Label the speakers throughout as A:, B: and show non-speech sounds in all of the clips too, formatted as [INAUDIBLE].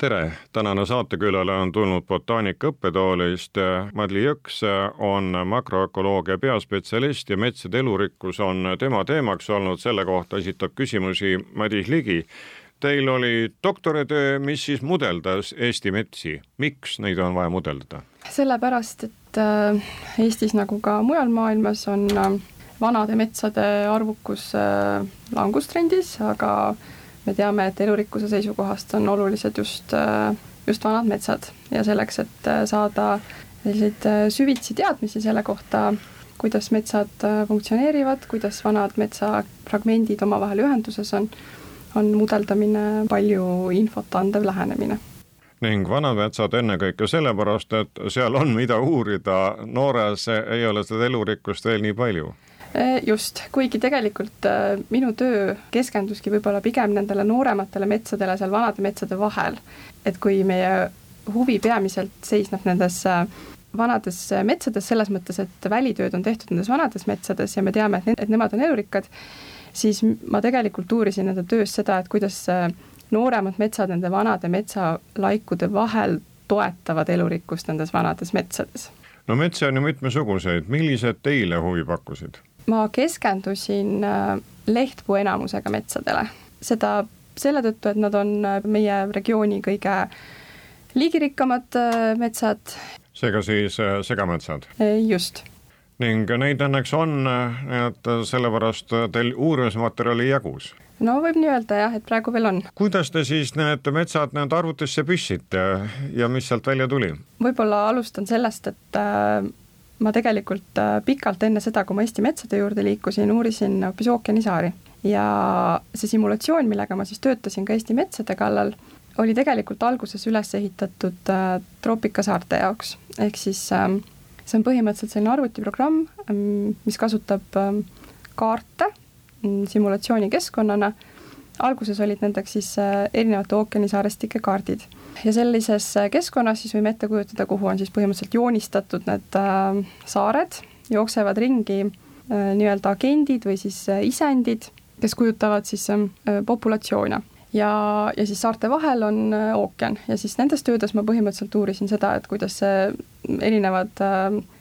A: tere, tänane saatekülaline on tulnud botaanika õppetoolist. Madli Jõks on makroökoloogia peaspetsialist ja metsade elurikkus on tema teemaks olnud, selle kohta esitab küsimusi Madis Ligi. Teil oli doktoritöö, mis siis mudeldas Eesti metsi, miks neid on vaja mudeldada?
B: sellepärast, et äh, Eestis nagu ka mujal maailmas on äh, vanade metsade arvukus äh, langustrendis, aga me teame, et elurikkuse seisukohast on olulised just, äh, just vanad metsad ja selleks, et äh, saada selliseid äh, süvitsi teadmisi selle kohta, kuidas metsad funktsioneerivad, kuidas vanad metsafragmendid omavahel ühenduses on, on mudeldamine palju infot andev lähenemine.
A: Ning vanad metsad ennekõike sellepärast, et seal on, mida uurida, noores ei ole seda elurikkust veel nii palju
B: just, kuigi tegelikult eh, minu töö keskenduski võib-olla pigem nendele noorematele metsadele seal vanade metsade vahel. et kui meie huvi peamiselt seisneb nendes eh, vanades metsades selles mõttes, et välitööd on tehtud nendes vanades metsades ja me teame, et, ne et nemad on elurikkad, siis ma tegelikult uurisin nende töös seda, et kuidas nooremad metsad nende vanade metsalaikude vahel toetavad elurikkust nendes vanades metsades.
A: no metsi on ju mitmesuguseid, millised teile huvi pakkusid?
B: Ma keskendusin äh, lehtpuu enamusega metsadele, seda selle tõttu, et nad on äh, meie regiooni kõige liigirikkamad äh, metsad.
A: seega siis segametsad?
B: just.
A: ning neid õnneks on, et sellepärast teil uurimismaterjali jagus?
B: no võib nii öelda jah, et praegu veel on.
A: kuidas te siis need metsad need arvutisse püstsite ja mis sealt välja tuli?
B: võib-olla alustan sellest, et ma tegelikult äh, pikalt enne seda, kui ma Eesti metsade juurde liikusin, uurisin hoopis ookeanisaari. Ja see simulatsioon, millega ma siis töötasin ka Eesti metsade kallal, oli tegelikult alguses üles ehitatud äh, troopikasaarte jaoks, ehk siis äh, see on põhimõtteliselt selline arvutiprogramm, ähm, mis kasutab äh, kaarte mm, simulatsioonikeskkonnana, alguses olid nendeks siis äh, erinevate ookeanisaarestike kaardid ja sellises äh, keskkonnas siis võime ette kujutada, kuhu on siis põhimõtteliselt joonistatud need äh, saared, jooksevad ringi äh, nii-öelda agendid või siis isendid, kes kujutavad siis populatsioone. Ja, ja siis saarte vahel on ookean. Ja siis nendes töödes ma põhimõtteliselt uurisin seda, et kuidas see erinevad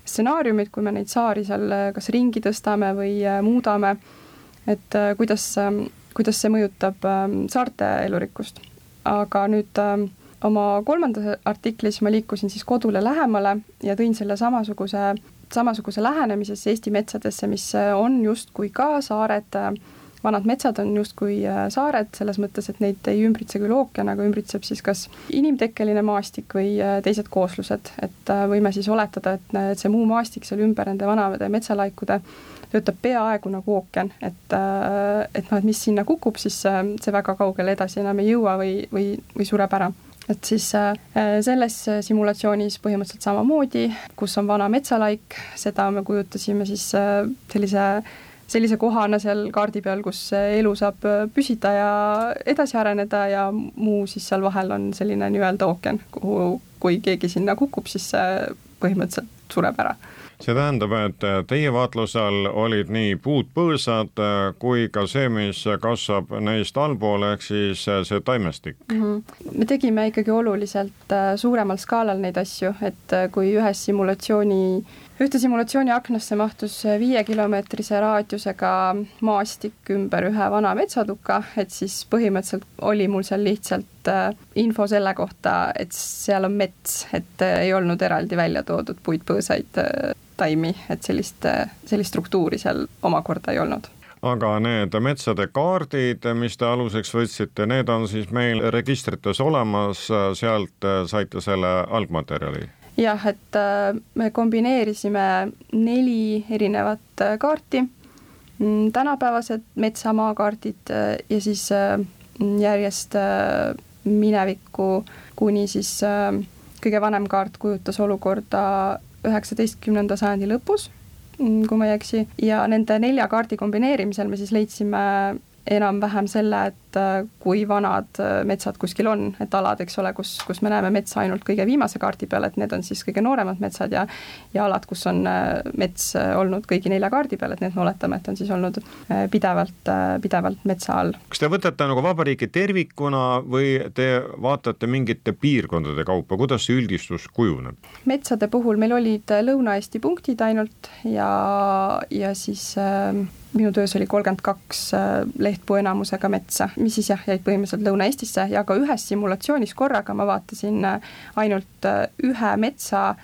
B: stsenaariumid, kui me neid saari seal kas ringi tõstame või muudame, et kuidas kuidas see mõjutab saarte elurikkust. aga nüüd oma kolmandas artiklis ma liikusin siis kodule lähemale ja tõin selle samasuguse, samasuguse lähenemise siis Eesti metsadesse, mis on justkui ka saared, vanad metsad on justkui äh, saared, selles mõttes, et neid ei ümbritse küll ookean, aga ümbritseb siis kas inimtekkeline maastik või äh, teised kooslused, et äh, võime siis oletada, et see muu maastik seal ümber nende vanade metsalaikude töötab peaaegu nagu ookean, et, et noh, et mis sinna kukub, siis see väga kaugele edasi enam ei jõua või, või, või sureb ära et siis äh, selles simulatsioonis põhimõtteliselt samamoodi, kus on vana metsalaik, seda me kujutasime siis äh, sellise sellise kohana seal kaardi peal, kus elu saab püsida ja edasi areneda ja muu siis seal vahel on selline nii-öelda ookean, kuhu, kui keegi sinna kukub, siis see põhimõtteliselt sureb ära
A: see tähendab, et teie vaatluse all olid nii puud, põõsad kui ka see, mis kasvab neist allpool, ehk siis see taimestik mm.
B: -hmm. me tegime ikkagi oluliselt äh, suuremal skaalal neid asju, et äh, kui ühes simulatsiooni ühte simulatsiooni aknasse mahtus viiekilomeetrise raadiusega maastik ümber ühe vana metsatuka, et siis põhimõtteliselt oli mul seal lihtsalt äh, info selle kohta, et seal on mets, et äh, ei olnud eraldi välja toodud puid, põõsaid, äh, taimi, et sellist, sellist struktuuri seal omakorda ei olnud
A: aga need metsade kaardid, mis te aluseks võtsite, need on siis meil registrites olemas, sealt saite selle algmaterjali?
B: jah, et äh, me kombineerisime neli erinevat äh, kaarti, mm, tänapäevased metsamaakaardid äh, ja siis järjest minevikku, kuni siis kõige vanem kaart kujutas olukorda üheksateistkümnenda sajandi lõpus, mm, kui ma ei eksi, ja nende nelja kaardi kombineerimisel me siis leidsime enam-vähem selle, et äh, kui vanad äh, metsad kuskil on, et alad, eks ole, kus, kus me näeme metsa ainult kõige viimase kaardi peal, et need on siis kõige nooremad metsad ja ja alad, kus on äh, mets olnud kõigi nelja kaardi peal, et need me oletame, et on siis olnud pidevalt, pidevalt metsa all.
A: kas te võtate nagu vabariiki tervikuna või te vaatate mingite piirkondade kaupa, kuidas see üldistus kujuneb?
B: metsade puhul meil olid Lõuna-Eesti punktid ainult ja, ja siis äh, minu töös oli kolmkümmend kaks äh, lehtpuu enamusega metsa, mis siis jah, jäid põhimõtteliselt Lõuna-Eestisse ja ka ühes simulatsioonis korraga ma vaatasin äh, ainult äh, ühe metsa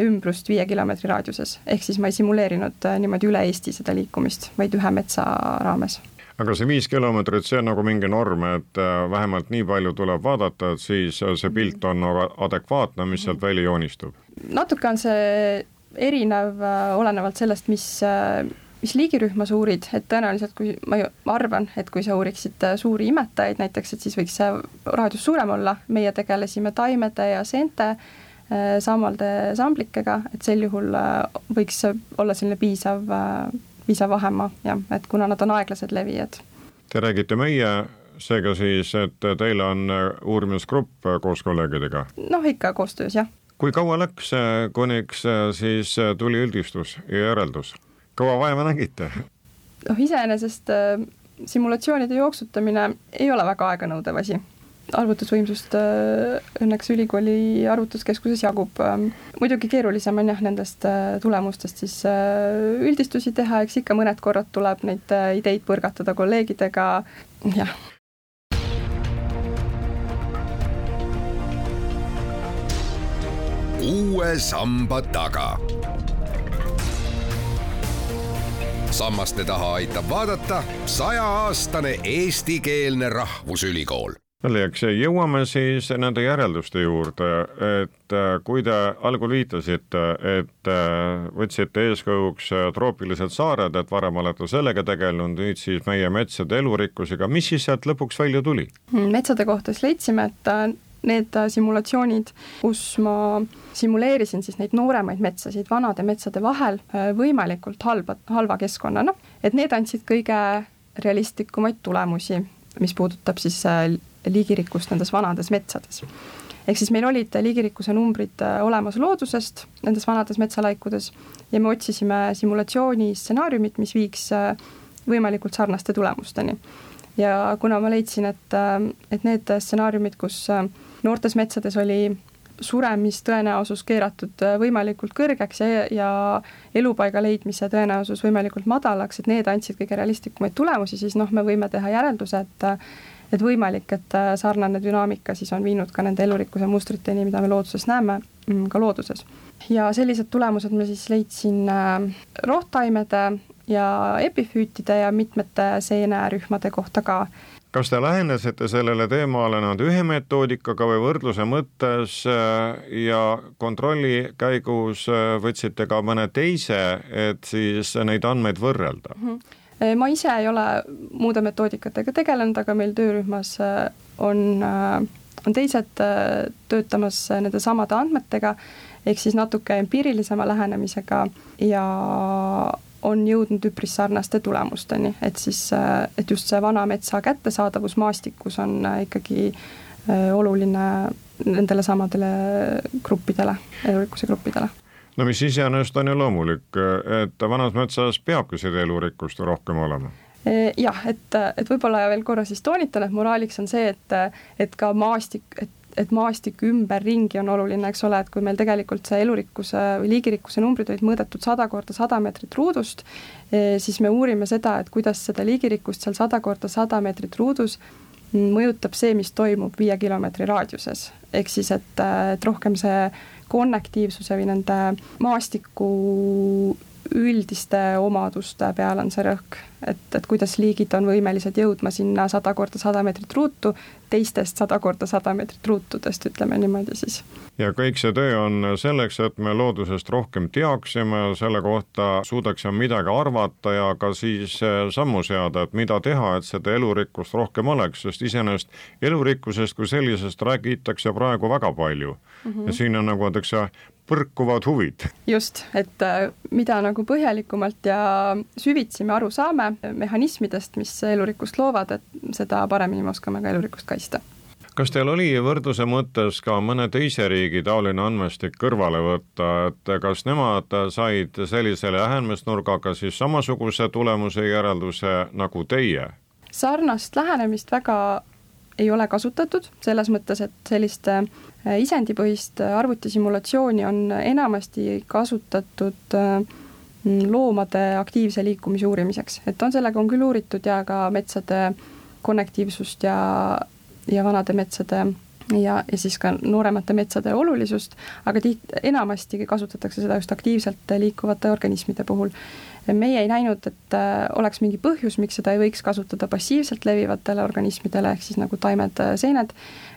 B: ümbrust viie kilomeetri raadiuses, ehk siis ma ei simuleerinud niimoodi üle Eesti seda liikumist, vaid ühe metsa raames
A: aga see viis kilomeetrit, see on nagu mingi norm, et vähemalt nii palju tuleb vaadata, et siis see pilt on nagu adekvaatne, mis sealt välja joonistub?
B: natuke on see erinev, olenevalt sellest, mis mis liigirühma sa uurid, et tõenäoliselt kui ma arvan, et kui sa uuriksid äh, suuri imetajaid näiteks, et siis võiks see raadius suurem olla, meie tegelesime taimede ja seente äh, sammalde samblikega, et sel juhul äh, võiks olla selline piisav, piisav vahemaa jah, et kuna nad on aeglased levijad.
A: Te räägite meie seega siis, et teil on uurimisgrupp koos kolleegidega?
B: noh, ikka koostöös, jah.
A: kui kaua läks, kuniks siis tuli üldistus ja järeldus? Kaua vaeva nägite?
B: noh, iseenesest äh, simulatsioonide jooksutamine ei ole väga aeganõudev asi. arvutusvõimsust äh, õnneks ülikooli arvutuskeskuses jagub. Ähm, muidugi keerulisem on jah, nendest äh, tulemustest siis üldistusi teha, eks ikka mõned korrad tuleb neid ideid põrgatada kolleegidega, jah
C: uue samba taga sammaste taha aitab vaadata sajaaastane eestikeelne rahvusülikool
A: Õllejaks, jõuame siis nende järelduste juurde, et äh, kui te algul viitasite, et äh, võtsite eeskujuks äh, troopilised saared, et varem olete sellega tegelenud, nüüd siis meie metsade elurikkusega, mis siis sealt lõpuks välja tuli?
B: metsade kohta siis leidsime, et need äh, simulatsioonid, kus ma simuleerisin siis neid nooremaid metsasid vanade metsade vahel äh, võimalikult halba, halva keskkonnana, et need andsid kõige realistlikumaid tulemusi, mis puudutab siis äh, liigirikkust nendes vanades metsades. ehk siis meil olid liigirikkuse numbrid olemas loodusest nendes vanades metsalaikudes ja me otsisime simulatsiooni stsenaariumit, mis viiks võimalikult sarnaste tulemusteni ja kuna ma leidsin, et, et need stsenaariumid, kus noortes metsades oli suремistõenäosus keeratud äh, võimalikult kõrgeks ja, ja elupaiga leidmise tõenäosus võimalikult madalaks, et need andsid kõige realistlikumaid tulemusi, siis noh, me võime teha järelduse, et et võimalik, et äh, sarnane dünaamika siis on viinud ka nende elurikkuse mustriteni, mida me looduses näeme, mm, ka looduses. ja sellised tulemused ma siis leidsin äh, rohttaimede ja epifüütide ja mitmete seenerühmade kohta ka
A: kas te lähenesite sellele teemale nüüd ühe metoodikaga või võrdluse mõttes äh, ja kontrolli käigus äh, võtsite ka mõne teise, et siis neid andmeid võrrelda mm?
B: -hmm ma ise ei ole muude metoodikatega tegelenud, aga meil töörühmas on, on teised töötamas nende samade andmetega, ehk siis natuke empiirilisema lähenemisega ja on jõudnud üpris sarnaste tulemusteni, et siis, äh, et just see vana metsa kättesaadavus maastikus on äh, ikkagi äh, oluline nendele samadele gruppidele, elurikkuse gruppidele.
A: No mis iseenesest on ju loomulik, et vanas metsas peabki seda elurikkust rohkem olema.
B: Jah, et, et võib-olla veel korra siis toonitan, et moraaliks on see, et, et ka maastik, et et maastik ümberringi on oluline, eks ole, et kui meil tegelikult see elurikkuse või liigirikkuse numbrid olid mõõdetud sada korda sada meetrit ruudust, eh, siis me uurime seda, et kuidas seda liigirikkust seal sada korda sada meetrit ruudus mõjutab see, mis toimub viie kilomeetri raadiuses. ehk siis, et, et rohkem see konnektiivsuse või nende maastiku üldiste omaduste peal on see rõhk, et, et kuidas liigid on võimelised jõudma sinna sada korda sada meetrit ruutu, teistest sada korda sada meetrit ruutudest, ütleme niimoodi siis.
A: ja kõik see töö on selleks, et me loodusest rohkem teaksime, selle kohta suudaksime midagi arvata ja ka siis eh, sammu seada, et mida teha, et seda elurikkust rohkem oleks, sest iseenesest elurikkusest kui sellisest räägitakse praegu väga palju mm. -hmm. ja siin on nagu öeldakse, põrkuvad huvid.
B: just, et äh, mida nagu põhjalikumalt ja süvitsi me aru saame mehhanismidest, mis elurikkust loovad, et seda paremini me oskame ka elurikkust kaitsta
A: kas teil oli võrdluse mõttes ka mõne teise riigi taoline andmestik kõrvale võtta, et kas nemad said sellise lähenemisnurgaga siis samasuguse tulemuse järelduse nagu teie?
B: sarnast lähenemist väga ei ole kasutatud, selles mõttes, et sellist äh, isendipõhist arvutisimulatsiooni on enamasti kasutatud äh, loomade aktiivse liikumise uurimiseks, et on sellega on küll uuritud ja ka metsade konnektiivsust ja, ja vanade metsade ja, ja siis ka nooremate metsade olulisust, aga tiht-, enamasti kasutatakse seda just aktiivselt liikuvate organismide puhul meie ei näinud, et äh, oleks mingi põhjus, miks seda ei võiks kasutada passiivselt levivatele organismidele, ehk siis nagu taimed, äh, seened,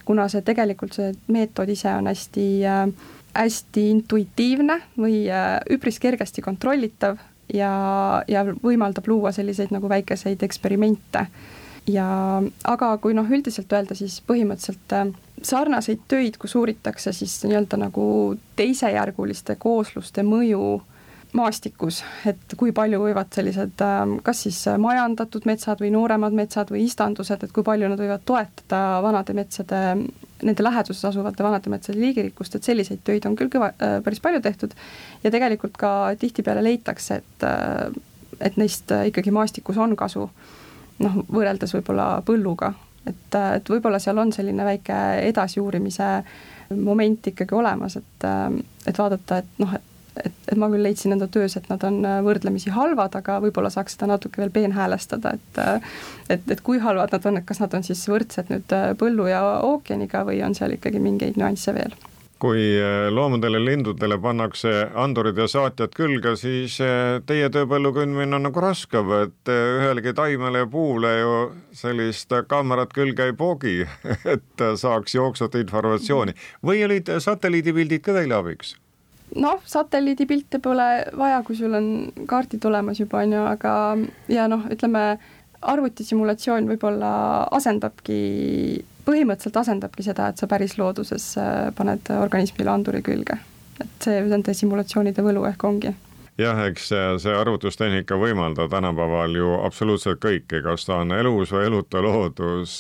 B: kuna see tegelikult, see meetod ise on hästi äh, hästi intuitiivne või üpris kergesti kontrollitav ja, ja võimaldab luua selliseid nagu väikeseid eksperimente. ja aga kui noh, üldiselt öelda, siis põhimõtteliselt sarnaseid töid, kus uuritakse siis nii-öelda nagu teisejärguliste koosluste mõju maastikus, et kui palju võivad sellised ähm, kas siis majandatud metsad või nooremad metsad või istandused, et kui palju nad võivad toetada vanade metsade, nende läheduses asuvate vanade metsade liigirikkust, et selliseid töid on küll kõva, äh, päris palju tehtud. Ja tegelikult ka tihtipeale leitakse, et äh, et neist ikkagi maastikus on kasu, noh, võrreldes võib-olla põlluga, et, et võib-olla seal on selline väike edasiuurimise moment ikkagi olemas, et, et vaadata, et noh, et et, et ma küll leidsin enda töös, et nad on võrdlemisi halvad, aga võib-olla saaks seda natuke veel peenhäälestada, et et, et kui halvad nad on, et kas nad on siis võrdsed nüüd põllu ja ookeaniga või on seal ikkagi mingeid nüansse veel
A: kui loomadele, lindudele pannakse andurid ja saatjad külge, siis teie tööpõllu kõndmine on nagu raskav, et ühelegi taimele ja puule ju sellist kaamerat külge ei poogi, [LAUGHS] et saaks jooksvat informatsiooni. või olid satelliidipildid ka teile abiks?
B: noh, satelliidipilte pole vaja, kui sul on kaardid olemas juba, on ju, aga ja noh, ütleme, arvutisimulatsioon võib-olla asendabki, põhimõtteliselt asendabki seda, et sa päris looduses paned organismile anduri külge. et see nende simulatsioonide võlu ehk ongi
A: jah, eks see arvutustehnika võimaldab tänapäeval ju absoluutselt kõike, kas ta on elus või eluta loodus,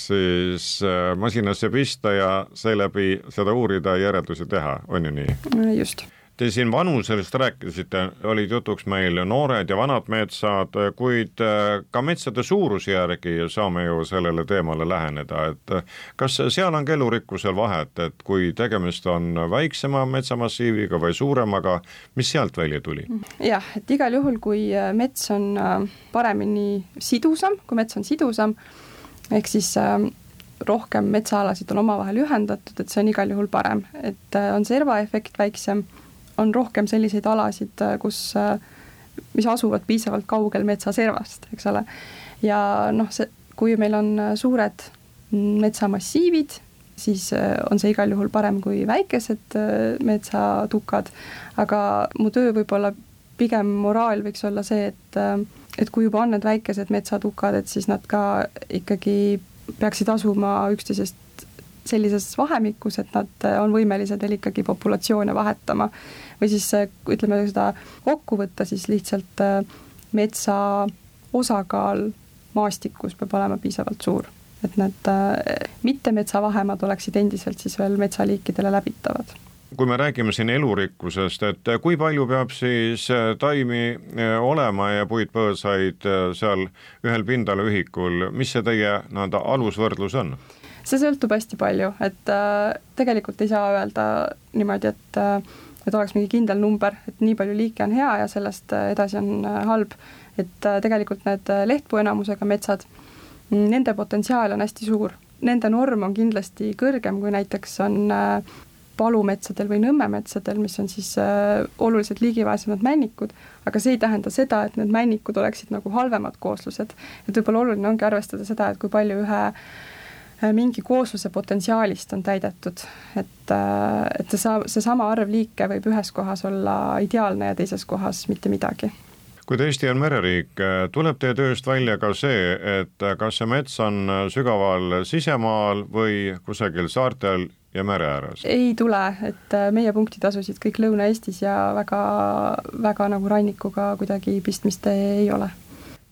A: siis äh, masinasse pista ja seeläbi seda uurida ja järeldusi teha, on ju nii?
B: just
A: Te siin vanusest rääkisite, olid jutuks meil noored ja vanad metsad, kuid äh, ka metsade suuruse järgi saame ju sellele teemale läheneda, et äh, kas seal on kellurikkusel vahet, et kui tegemist on väiksema metsamassiiviga või suuremaga, mis sealt välja tuli?
B: jah, et igal juhul, kui äh, mets on paremini sidusam, kui mets on sidusam, ehk siis rohkem metsaalasid on omavahel ühendatud, et see on igal juhul parem, et on servaefekt väiksem on rohkem selliseid alasid, äh, kus, äh, mis asuvad piisavalt kaugel metsaservast, eks ole. ja noh, see, kui meil on äh, suured metsamassiivid, siis on see igal juhul parem kui väikesed metsatukad, aga mu töö võib-olla pigem moraal võiks olla see, et et kui juba on need väikesed metsatukad, et siis nad ka ikkagi peaksid asuma üksteisest sellises vahemikus, et nad on võimelised veel ikkagi populatsioone vahetama. Või siis ütleme seda kokku võtta, siis lihtsalt äh, metsa osakaal maastikus peab olema piisavalt suur, et need äh, mittemetsa vahemaad oleksid endiselt siis veel metsaliikidele läbitavad.
A: Kui me räägime siin elurikkusest, et kui palju peab siis äh, taimi olema ja puid-põõsaid seal ühel pindalaühikul, mis see teie nii-öelda alusvõrdlus on?
B: See sõltub hästi palju, et äh, tegelikult ei saa öelda niimoodi, et äh, et oleks mingi kindel number, et nii palju liike on hea ja sellest äh, edasi on äh, halb. et äh, tegelikult need lehtpuu enamusega metsad, nende potentsiaal on hästi suur, nende norm on kindlasti kõrgem, kui näiteks on palumetsadel või nõmmemetsadel, mis on siis äh, oluliselt liigivaesemad männikud, aga see ei tähenda seda, et need männikud oleksid nagu halvemad kooslused. et võib-olla oluline ongi arvestada seda, et kui palju ühe äh, mingi koosluse potentsiaalist on täidetud, et, et see saa-, seesama arv liike võib ühes kohas olla ideaalne ja teises kohas mitte midagi
A: kuid Eesti on mereriik, tuleb teie tööst välja ka see, et kas see mets on sügaval sisemaal või kusagil saartel ja mere ääres?
B: ei tule, et äh, meie punktid asusid kõik Lõuna-Eestis ja väga, väga nagu rannikuga kuidagi pistmist ei ole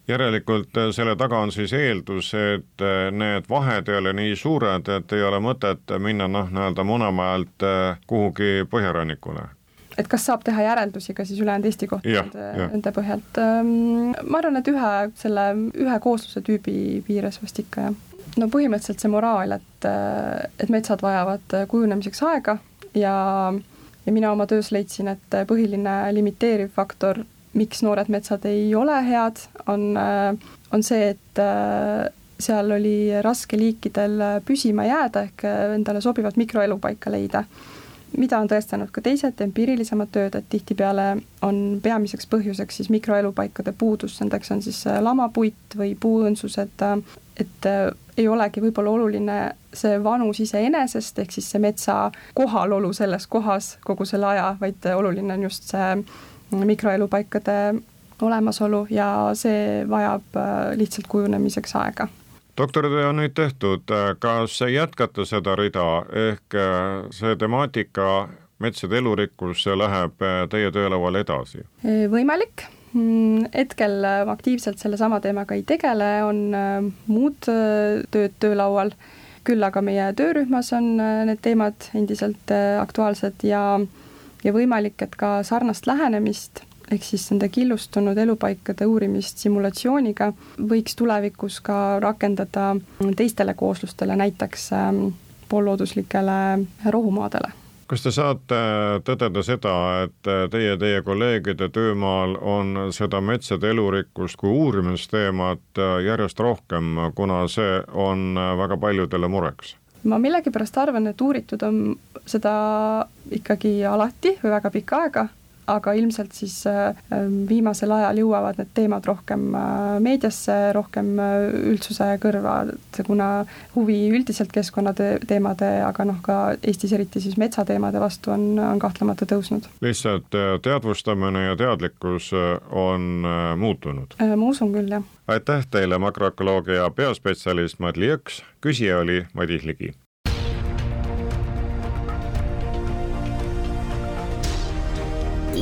A: järelikult äh, selle taga on siis eeldus, et äh, need vahed ei ole nii suured, et ei ole mõtet minna noh, nii-öelda Munamäelt kuhugi põhjarannikule.
B: Et kas saab teha järeldusi ka siis ülejäänud Eesti kohta ja, nende, nende põhjalt? Ma arvan, et ühe selle, ühe koosluse tüübi piires vast ikka, jah. No põhimõtteliselt see moraal, et, et metsad vajavad kujunemiseks aega ja, ja mina oma töös leidsin, et põhiline limiteeriv faktor, miks noored metsad ei ole head, on, on see, et seal oli raske liikidel püsima jääda ehk endale sobivat mikroelupaika leida. Mida on tõestanud ka teised empiirilisemad tööd, et tihtipeale on peamiseks põhjuseks siis mikroelupaikade puudus, nendeks on siis lamapuit või puuõõnsused, et äh, ei olegi võib-olla oluline see vanus iseenesest, ehk siis see metsa kohalolu selles kohas kogu selle aja, vaid oluline on just see mikroelupaikade olemasolu ja see vajab äh, lihtsalt kujunemiseks aega.
A: Doktoritöö on nüüd tehtud, kas jätkate seda rida, ehk äh, see temaatika metsade elurikkus läheb teie töölaual edasi?
B: võimalik. Mm, hetkel äh, aktiivselt sellesama teemaga ei tegele, on äh, muud äh, tööd töölaual, küll aga meie töörühmas on need teemad endiselt aktuaalsed ja, ja võimalik, et ka sarnast lähenemist ehk siis nende killustunud elupaikade uurimist simulatsiooniga võiks tulevikus ka rakendada teistele kooslustele, näiteks ähm, poollooduslikele rohumaadele
A: kas te saate tõdeda seda, et teie, teie kolleegide töömaal on seda metsade elurikkust kui uurimisteemat järjest rohkem, kuna see on väga paljudele mureks?
B: Ma millegipärast arvan, et uuritud on seda ikkagi alati või väga pikka aega aga ilmselt siis äh, viimasel ajal jõuavad need teemad rohkem äh, meediasse, rohkem äh, üldsuse kõrva, kuna huvi üldiselt keskkonnateemade, aga noh, ka Eestis eriti siis metsateemade vastu on, on kahtlemata tõusnud.
A: lihtsalt teadvustamine ja teadlikkus on muutunud?
B: ma usun küll, jah.
A: aitäh teile, makroökoloogia peaspetsialist Madli Jõks, küsija oli Madis Ligi